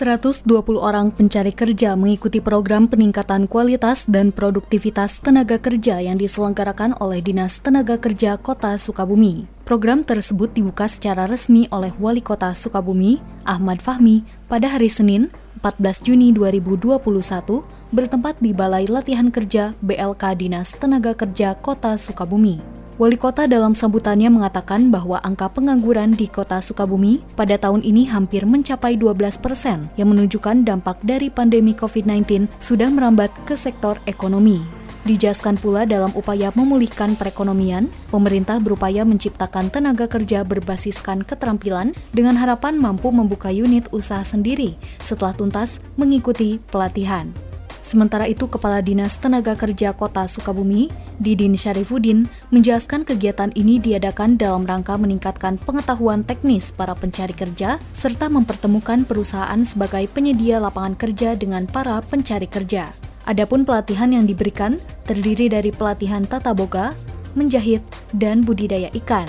Seratus dua puluh orang pencari kerja mengikuti program peningkatan kualitas dan produktivitas tenaga kerja yang diselenggarakan oleh Dinas Tenaga Kerja Kota Sukabumi. Program tersebut dibuka secara resmi oleh Wali Kota Sukabumi, Ahmad Fahmi, pada hari Senin, 14 Juni 2021 bertempat di Balai Latihan Kerja BLK Dinas Tenaga Kerja Kota Sukabumi. Wali kota dalam sambutannya mengatakan bahwa angka pengangguran di kota Sukabumi pada tahun ini hampir mencapai 12 persen, yang menunjukkan dampak dari pandemi COVID-19 sudah merambat ke sektor ekonomi. Dijaskan pula dalam upaya memulihkan perekonomian, pemerintah berupaya menciptakan tenaga kerja berbasiskan keterampilan dengan harapan mampu membuka unit usaha sendiri setelah tuntas mengikuti pelatihan. Sementara itu, Kepala Dinas Tenaga Kerja Kota Sukabumi, Didin Syarifudin, menjelaskan kegiatan ini diadakan dalam rangka meningkatkan pengetahuan teknis para pencari kerja serta mempertemukan perusahaan sebagai penyedia lapangan kerja dengan para pencari kerja. Adapun pelatihan yang diberikan terdiri dari pelatihan tata boga, menjahit, dan budidaya ikan.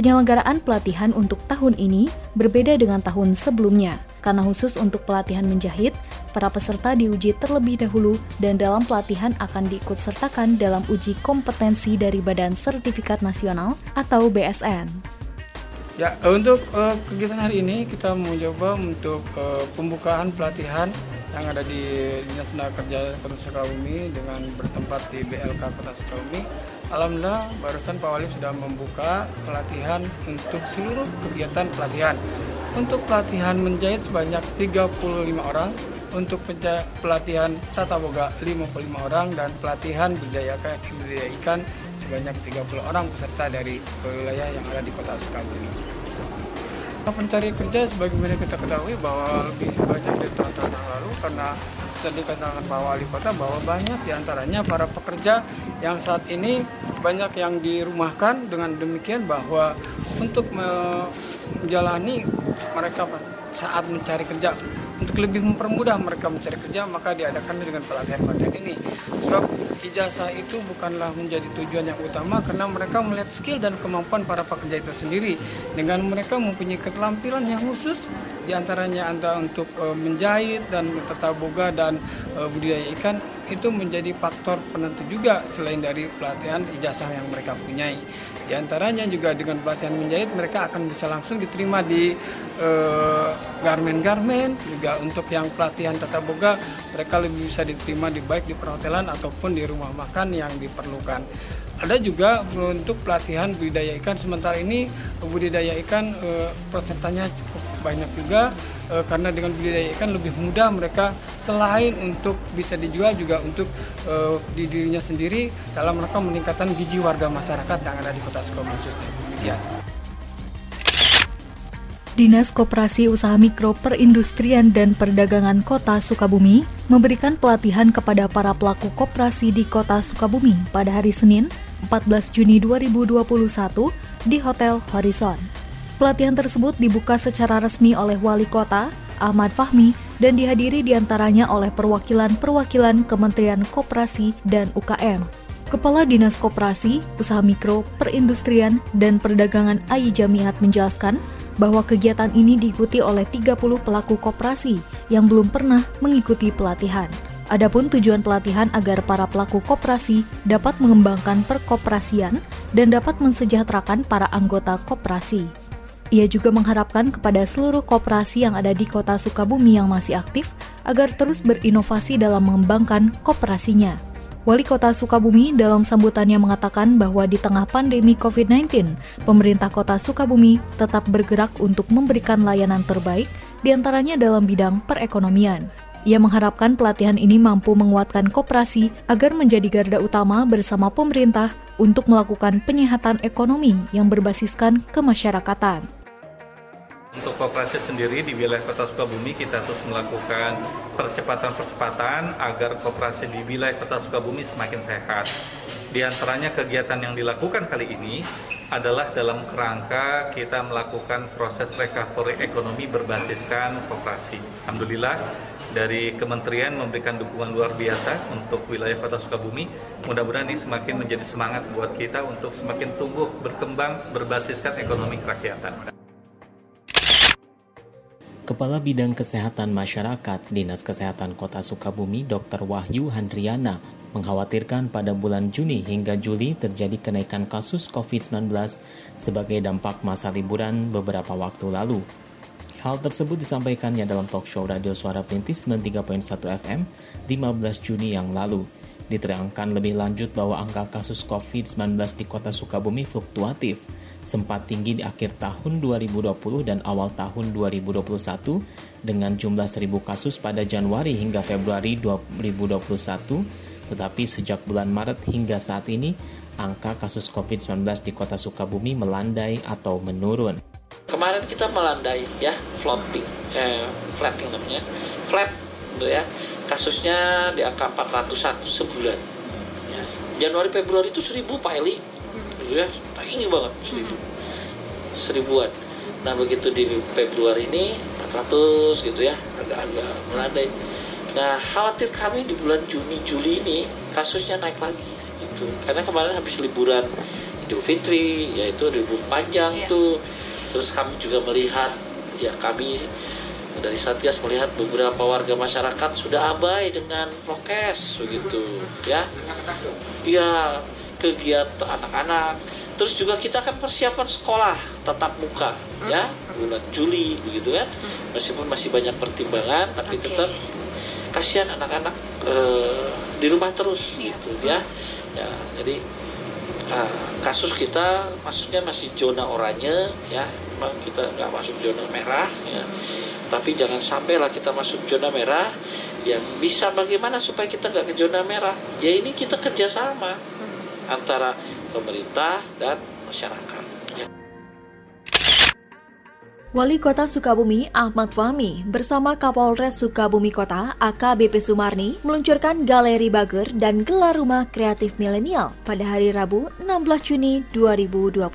Penyelenggaraan pelatihan untuk tahun ini berbeda dengan tahun sebelumnya, karena khusus untuk pelatihan menjahit, para peserta diuji terlebih dahulu dan dalam pelatihan akan diikut sertakan dalam uji kompetensi dari Badan Sertifikat Nasional atau BSN. Ya, untuk uh, kegiatan hari ini kita mau coba untuk uh, pembukaan pelatihan yang ada di Dinas Tenaga Kerja Kota Sukabumi dengan bertempat di BLK Kota Sukabumi. Alhamdulillah barusan Pak Wali sudah membuka pelatihan untuk seluruh kegiatan pelatihan. Untuk pelatihan menjahit sebanyak 35 orang, untuk pelatihan tata boga 55 orang dan pelatihan budaya ikan sebanyak 30 orang peserta dari wilayah yang ada di Kota Sukabumi. Pencari kerja sebagaimana kita ketahui bahwa lebih banyak di tahun-tahun yang lalu karena tadi dikatakan Pak Wali Kota bahwa banyak di antaranya para pekerja yang saat ini banyak yang dirumahkan dengan demikian bahwa untuk menjalani mereka saat mencari kerja. Untuk lebih mempermudah mereka mencari kerja maka diadakan dengan pelatihan-pelatihan ini. Sebab ijazah itu bukanlah menjadi tujuan yang utama karena mereka melihat skill dan kemampuan para pekerja itu sendiri. Dengan mereka mempunyai keterampilan yang khusus di antaranya antara untuk e, menjahit dan tata boga dan e, budidaya ikan itu menjadi faktor penentu juga selain dari pelatihan ijazah yang mereka punyai. Di antaranya juga dengan pelatihan menjahit mereka akan bisa langsung diterima di eh, garmen-garmen. Uh, juga untuk yang pelatihan tata boga mereka lebih bisa diterima di baik di perhotelan ataupun di rumah makan yang diperlukan. Ada juga untuk pelatihan budidaya ikan. Sementara ini budidaya ikan uh, persentanya cukup banyak juga uh, karena dengan budidaya ikan lebih mudah mereka selain untuk bisa dijual juga untuk uh, di dirinya sendiri dalam rangka meningkatkan gizi warga masyarakat yang ada di Kota Sukabumi khususnya. Demikian. Dinas Koperasi Usaha Mikro Perindustrian dan Perdagangan Kota Sukabumi memberikan pelatihan kepada para pelaku koperasi di Kota Sukabumi pada hari Senin, 14 Juni 2021 di Hotel Horizon. Pelatihan tersebut dibuka secara resmi oleh Wali Kota, Ahmad Fahmi, dan dihadiri di antaranya oleh perwakilan-perwakilan Kementerian Koperasi dan UKM. Kepala Dinas Koperasi, Usaha Mikro, Perindustrian, dan Perdagangan AI Jamiat menjelaskan bahwa kegiatan ini diikuti oleh 30 pelaku koperasi yang belum pernah mengikuti pelatihan. Adapun tujuan pelatihan agar para pelaku koperasi dapat mengembangkan perkoperasian dan dapat mensejahterakan para anggota koperasi. Ia juga mengharapkan kepada seluruh koperasi yang ada di kota Sukabumi yang masih aktif agar terus berinovasi dalam mengembangkan koperasinya. Wali Kota Sukabumi dalam sambutannya mengatakan bahwa di tengah pandemi COVID-19, pemerintah Kota Sukabumi tetap bergerak untuk memberikan layanan terbaik, di antaranya dalam bidang perekonomian. Ia mengharapkan pelatihan ini mampu menguatkan koperasi agar menjadi garda utama bersama pemerintah untuk melakukan penyehatan ekonomi yang berbasiskan kemasyarakatan. Untuk kooperasi sendiri di wilayah Kota Sukabumi kita terus melakukan percepatan-percepatan agar kooperasi di wilayah Kota Sukabumi semakin sehat. Di antaranya kegiatan yang dilakukan kali ini adalah dalam kerangka kita melakukan proses recovery ekonomi berbasiskan koperasi. Alhamdulillah dari kementerian memberikan dukungan luar biasa untuk wilayah Kota Sukabumi. Mudah-mudahan ini semakin menjadi semangat buat kita untuk semakin tumbuh, berkembang, berbasiskan ekonomi kerakyatan. Kepala Bidang Kesehatan Masyarakat Dinas Kesehatan Kota Sukabumi Dr. Wahyu Handriana mengkhawatirkan pada bulan Juni hingga Juli terjadi kenaikan kasus COVID-19 sebagai dampak masa liburan beberapa waktu lalu. Hal tersebut disampaikannya dalam talk show Radio Suara Perintis 93.1 FM 15 Juni yang lalu. Diterangkan lebih lanjut bahwa angka kasus COVID-19 di kota Sukabumi fluktuatif, sempat tinggi di akhir tahun 2020 dan awal tahun 2021 dengan jumlah 1000 kasus pada Januari hingga Februari 2021 tetapi sejak bulan Maret hingga saat ini, angka kasus COVID-19 di kota Sukabumi melandai atau menurun. Kemarin kita melandai ya, floating, eh, flatting namanya, flat gitu ya. Kasusnya di angka 400-an sebulan. Ya. Januari Februari itu 1000 Pak Eli. Gitu ya, tinggi banget 1000. Seribuan. Nah begitu di Februari ini 400 gitu ya, agak-agak melandai Nah, khawatir kami di bulan Juni Juli ini kasusnya naik lagi gitu. Karena kemarin habis liburan Idul Fitri, yaitu libur panjang yeah. itu. Terus kami juga melihat ya kami dari Satgas melihat beberapa warga masyarakat sudah abai dengan prokes begitu ya. Iya, kegiatan anak-anak. Terus juga kita kan persiapan sekolah tatap muka ya bulan Juli begitu kan. Meskipun masih banyak pertimbangan tapi okay. tetap kasihan anak-anak uh, di rumah terus gitu ya ya jadi uh, kasus kita maksudnya masih zona oranye ya. Memang kita nggak masuk zona merah ya. Tapi jangan sampailah kita masuk zona merah yang bisa bagaimana supaya kita nggak ke zona merah? Ya ini kita kerjasama hmm. antara pemerintah dan masyarakat Wali Kota Sukabumi Ahmad Fahmi bersama Kapolres Sukabumi Kota AKBP Sumarni meluncurkan Galeri Bager dan Gelar Rumah Kreatif Milenial pada hari Rabu 16 Juni 2021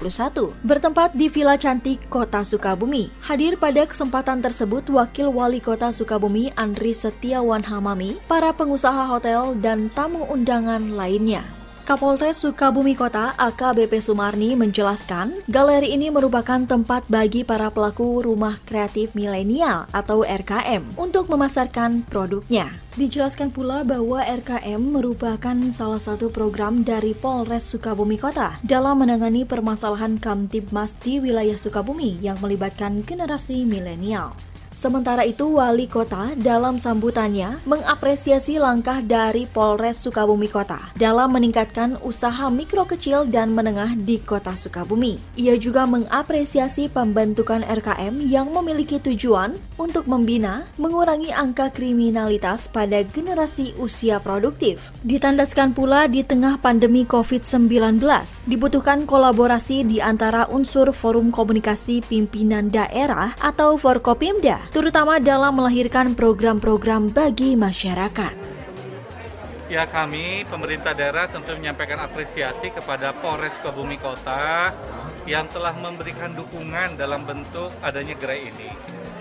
bertempat di Villa Cantik Kota Sukabumi. Hadir pada kesempatan tersebut Wakil Wali Kota Sukabumi Andri Setiawan Hamami, para pengusaha hotel dan tamu undangan lainnya. Kapolres Sukabumi Kota AKBP Sumarni menjelaskan, galeri ini merupakan tempat bagi para pelaku rumah kreatif milenial atau RKM untuk memasarkan produknya. Dijelaskan pula bahwa RKM merupakan salah satu program dari Polres Sukabumi Kota dalam menangani permasalahan Kamtibmas di wilayah Sukabumi yang melibatkan generasi milenial. Sementara itu, wali kota dalam sambutannya mengapresiasi langkah dari Polres Sukabumi Kota dalam meningkatkan usaha mikro kecil dan menengah di kota Sukabumi. Ia juga mengapresiasi pembentukan RKM yang memiliki tujuan untuk membina, mengurangi angka kriminalitas pada generasi usia produktif. Ditandaskan pula di tengah pandemi COVID-19, dibutuhkan kolaborasi di antara unsur Forum Komunikasi Pimpinan Daerah atau Forkopimda terutama dalam melahirkan program-program bagi masyarakat. Ya kami pemerintah daerah tentu menyampaikan apresiasi kepada Polres Sukabumi Kota yang telah memberikan dukungan dalam bentuk adanya gerai ini.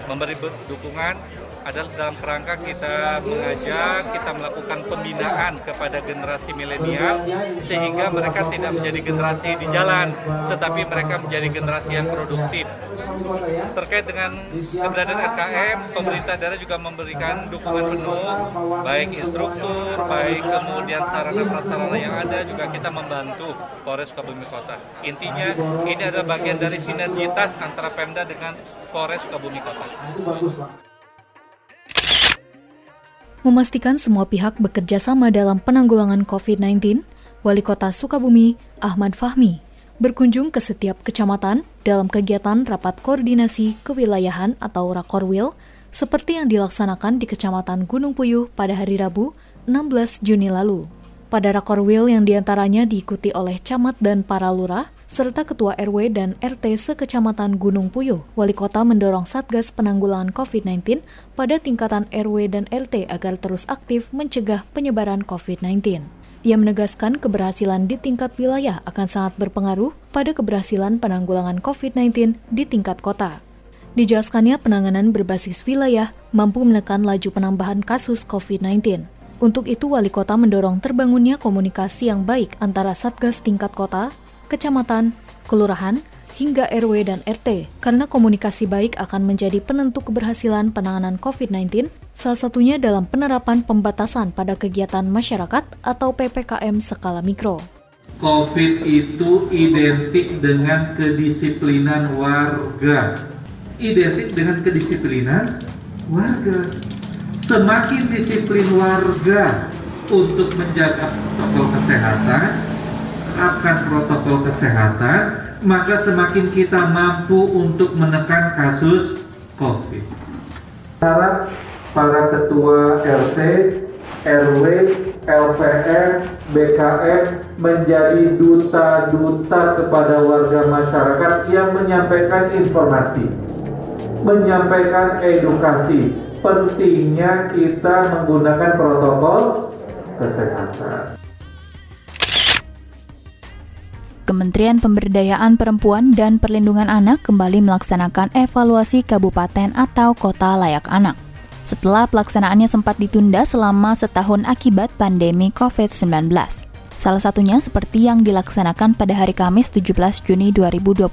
Memberi dukungan adalah dalam kerangka kita mengajak, kita melakukan pembinaan kepada generasi milenial sehingga mereka tidak menjadi generasi di jalan, tetapi mereka menjadi generasi yang produktif. Terkait dengan keberadaan RKM, pemerintah daerah juga memberikan dukungan penuh, baik instruktur, baik kemudian sarana prasarana yang ada juga kita membantu Polres Sukabumi Kota. Intinya ini adalah bagian dari sinergitas antara Pemda dengan Polres Sukabumi Kota. Memastikan semua pihak bekerja sama dalam penanggulangan COVID-19, Wali Kota Sukabumi, Ahmad Fahmi, berkunjung ke setiap kecamatan dalam kegiatan rapat koordinasi kewilayahan atau Rakorwil seperti yang dilaksanakan di Kecamatan Gunung Puyuh pada hari Rabu 16 Juni lalu. Pada Rakorwil yang di antaranya diikuti oleh camat dan para lurah, serta Ketua RW dan RT sekecamatan Gunung Puyuh. Wali Kota mendorong Satgas Penanggulangan COVID-19 pada tingkatan RW dan RT agar terus aktif mencegah penyebaran COVID-19. Ia menegaskan keberhasilan di tingkat wilayah akan sangat berpengaruh pada keberhasilan penanggulangan COVID-19 di tingkat kota. Dijelaskannya penanganan berbasis wilayah mampu menekan laju penambahan kasus COVID-19. Untuk itu, wali kota mendorong terbangunnya komunikasi yang baik antara Satgas tingkat kota, kecamatan, kelurahan, hingga RW dan RT, karena komunikasi baik akan menjadi penentu keberhasilan penanganan COVID-19 Salah satunya dalam penerapan pembatasan pada kegiatan masyarakat atau PPKM skala mikro. COVID itu identik dengan kedisiplinan warga. Identik dengan kedisiplinan warga. Semakin disiplin warga untuk menjaga protokol kesehatan, akan protokol kesehatan, maka semakin kita mampu untuk menekan kasus COVID. Harap para ketua RT, RW, LPR, BKM menjadi duta-duta kepada warga masyarakat yang menyampaikan informasi, menyampaikan edukasi. Pentingnya kita menggunakan protokol kesehatan. Kementerian Pemberdayaan Perempuan dan Perlindungan Anak kembali melaksanakan evaluasi kabupaten atau kota layak anak setelah pelaksanaannya sempat ditunda selama setahun akibat pandemi COVID-19. Salah satunya seperti yang dilaksanakan pada hari Kamis 17 Juni 2021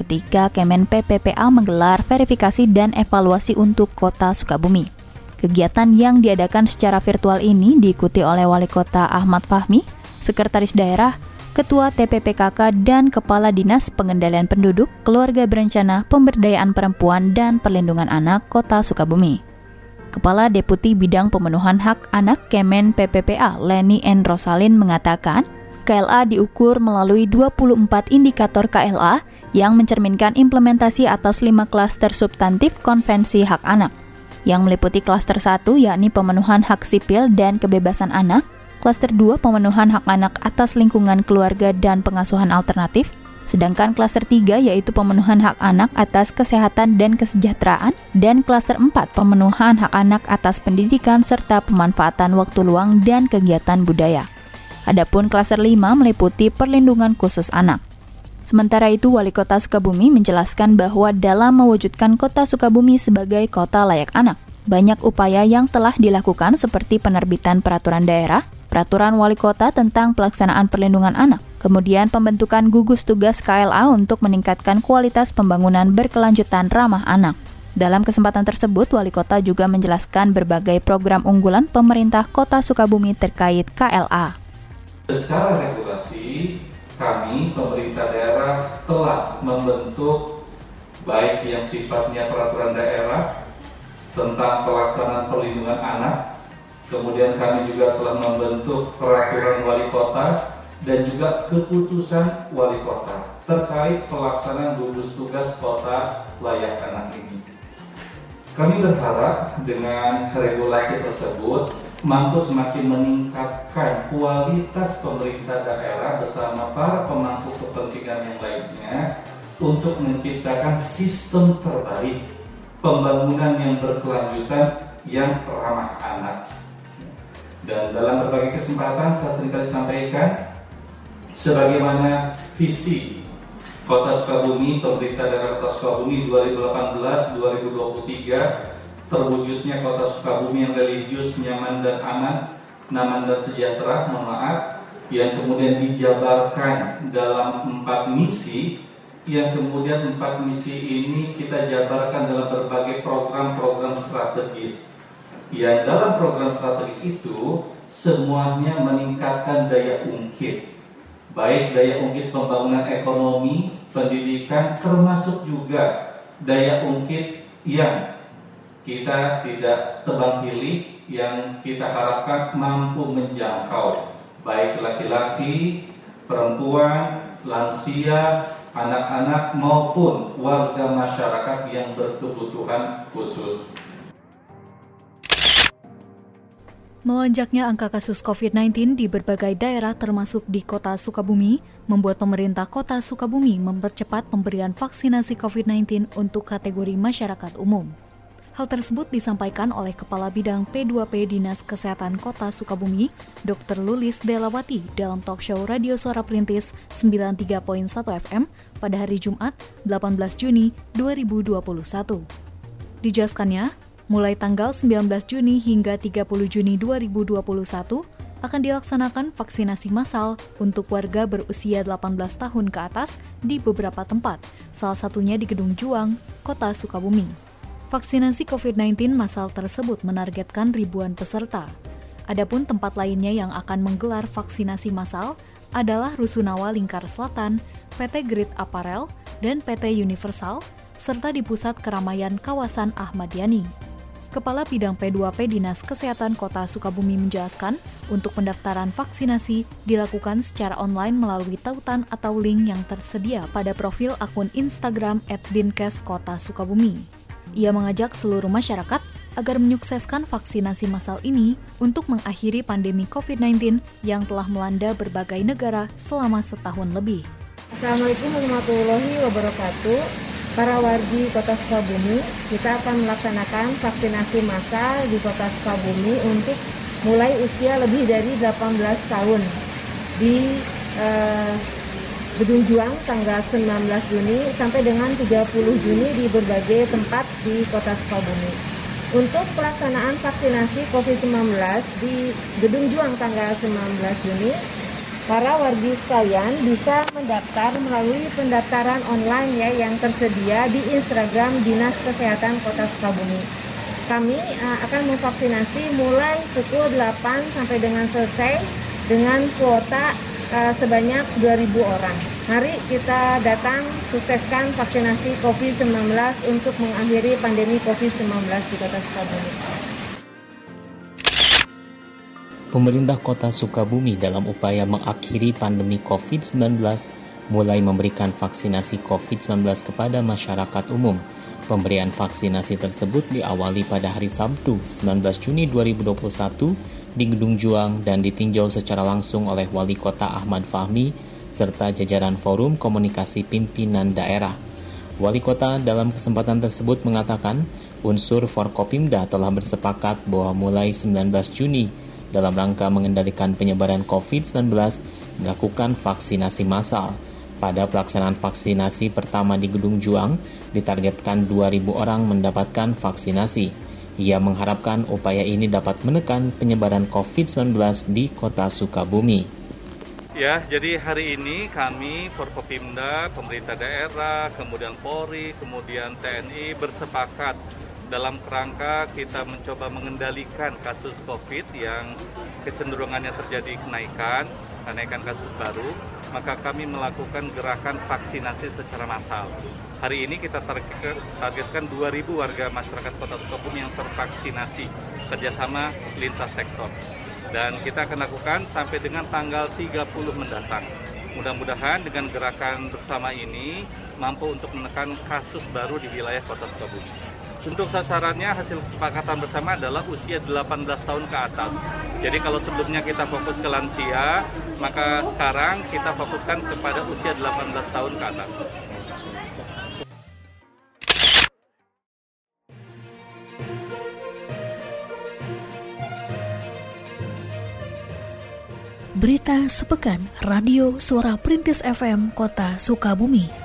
ketika Kemen PPPA menggelar verifikasi dan evaluasi untuk Kota Sukabumi. Kegiatan yang diadakan secara virtual ini diikuti oleh Wali Kota Ahmad Fahmi, Sekretaris Daerah, Ketua TPPKK dan Kepala Dinas Pengendalian Penduduk, Keluarga Berencana, Pemberdayaan Perempuan dan Perlindungan Anak Kota Sukabumi. Kepala Deputi Bidang Pemenuhan Hak Anak Kemen PPPA Leni N. Rosalin mengatakan, KLA diukur melalui 24 indikator KLA yang mencerminkan implementasi atas lima klaster substantif konvensi hak anak, yang meliputi klaster 1 yakni pemenuhan hak sipil dan kebebasan anak, klaster 2 pemenuhan hak anak atas lingkungan keluarga dan pengasuhan alternatif, Sedangkan klaster 3 yaitu pemenuhan hak anak atas kesehatan dan kesejahteraan dan klaster 4 pemenuhan hak anak atas pendidikan serta pemanfaatan waktu luang dan kegiatan budaya. Adapun klaster 5 meliputi perlindungan khusus anak. Sementara itu, Wali Kota Sukabumi menjelaskan bahwa dalam mewujudkan Kota Sukabumi sebagai kota layak anak, banyak upaya yang telah dilakukan seperti penerbitan peraturan daerah, peraturan wali kota tentang pelaksanaan perlindungan anak, kemudian pembentukan gugus tugas KLA untuk meningkatkan kualitas pembangunan berkelanjutan ramah anak. Dalam kesempatan tersebut, wali kota juga menjelaskan berbagai program unggulan pemerintah Kota Sukabumi terkait KLA. Secara regulasi, kami pemerintah daerah telah membentuk baik yang sifatnya peraturan daerah tentang pelaksanaan perlindungan anak Kemudian kami juga telah membentuk peraturan wali kota dan juga keputusan wali kota terkait pelaksanaan gugus tugas kota layak anak ini. Kami berharap dengan regulasi tersebut mampu semakin meningkatkan kualitas pemerintah daerah bersama para pemangku kepentingan yang lainnya untuk menciptakan sistem terbaik pembangunan yang berkelanjutan yang ramah anak dan dalam berbagai kesempatan saya sering kali sampaikan sebagaimana visi Kota Sukabumi, pemerintah daerah Kota Sukabumi 2018-2023 terwujudnya Kota Sukabumi yang religius, nyaman dan aman, nyaman dan sejahtera, mohon maaf, yang kemudian dijabarkan dalam empat misi. Yang kemudian empat misi ini kita jabarkan dalam berbagai program-program strategis yang dalam program strategis itu semuanya meningkatkan daya ungkit baik daya ungkit pembangunan ekonomi, pendidikan termasuk juga daya ungkit yang kita tidak tebang pilih yang kita harapkan mampu menjangkau baik laki-laki, perempuan, lansia, anak-anak maupun warga masyarakat yang berkebutuhan khusus. Melonjaknya angka kasus COVID-19 di berbagai daerah termasuk di kota Sukabumi membuat pemerintah kota Sukabumi mempercepat pemberian vaksinasi COVID-19 untuk kategori masyarakat umum. Hal tersebut disampaikan oleh Kepala Bidang P2P Dinas Kesehatan Kota Sukabumi, Dr. Lulis Delawati dalam talk show Radio Suara Perintis 93.1 FM pada hari Jumat 18 Juni 2021. Dijelaskannya, mulai tanggal 19 Juni hingga 30 Juni 2021 akan dilaksanakan vaksinasi massal untuk warga berusia 18 tahun ke atas di beberapa tempat, salah satunya di Gedung Juang, Kota Sukabumi. Vaksinasi COVID-19 masal tersebut menargetkan ribuan peserta. Adapun tempat lainnya yang akan menggelar vaksinasi massal adalah Rusunawa Lingkar Selatan, PT Grid Apparel, dan PT Universal, serta di pusat keramaian kawasan Ahmad Yani. Kepala Bidang P2P Dinas Kesehatan Kota Sukabumi menjelaskan, untuk pendaftaran vaksinasi dilakukan secara online melalui tautan atau link yang tersedia pada profil akun Instagram @dinkes Kota Sukabumi. Ia mengajak seluruh masyarakat agar menyukseskan vaksinasi massal ini untuk mengakhiri pandemi COVID-19 yang telah melanda berbagai negara selama setahun lebih. Assalamualaikum warahmatullahi wabarakatuh. Para wargi Kota Sukabumi, kita akan melaksanakan vaksinasi massal di Kota Sukabumi untuk mulai usia lebih dari 18 tahun di eh, Gedung Juang tanggal 19 Juni sampai dengan 30 Juni di berbagai tempat di Kota Sukabumi. Untuk pelaksanaan vaksinasi COVID-19 di Gedung Juang tanggal 19 Juni, para wargi sekalian bisa mendaftar melalui pendaftaran online ya yang tersedia di Instagram Dinas Kesehatan Kota Sukabumi. Kami uh, akan memvaksinasi mulai pukul 8 sampai dengan selesai dengan kuota uh, sebanyak 2.000 orang. Mari kita datang sukseskan vaksinasi COVID-19 untuk mengakhiri pandemi COVID-19 di Kota Sukabumi. Pemerintah Kota Sukabumi dalam upaya mengakhiri pandemi COVID-19 mulai memberikan vaksinasi COVID-19 kepada masyarakat umum. Pemberian vaksinasi tersebut diawali pada hari Sabtu 19 Juni 2021 di Gedung Juang dan ditinjau secara langsung oleh Wali Kota Ahmad Fahmi serta jajaran Forum Komunikasi Pimpinan Daerah. Wali Kota dalam kesempatan tersebut mengatakan unsur Forkopimda telah bersepakat bahwa mulai 19 Juni dalam rangka mengendalikan penyebaran COVID-19 melakukan vaksinasi massal. Pada pelaksanaan vaksinasi pertama di Gedung Juang, ditargetkan 2.000 orang mendapatkan vaksinasi. Ia mengharapkan upaya ini dapat menekan penyebaran COVID-19 di kota Sukabumi. Ya, jadi hari ini kami Forkopimda, pemerintah daerah, kemudian Polri, kemudian TNI bersepakat dalam kerangka kita mencoba mengendalikan kasus COVID yang kecenderungannya terjadi kenaikan, kenaikan kasus baru, maka kami melakukan gerakan vaksinasi secara massal. Hari ini kita targetkan 2.000 warga masyarakat Kota Sukabumi yang tervaksinasi kerjasama lintas sektor. Dan kita akan lakukan sampai dengan tanggal 30 mendatang. Mudah-mudahan dengan gerakan bersama ini mampu untuk menekan kasus baru di wilayah Kota Sukabumi. Untuk sasarannya hasil kesepakatan bersama adalah usia 18 tahun ke atas. Jadi kalau sebelumnya kita fokus ke lansia, maka sekarang kita fokuskan kepada usia 18 tahun ke atas. Berita sepekan Radio Suara Perintis FM Kota Sukabumi.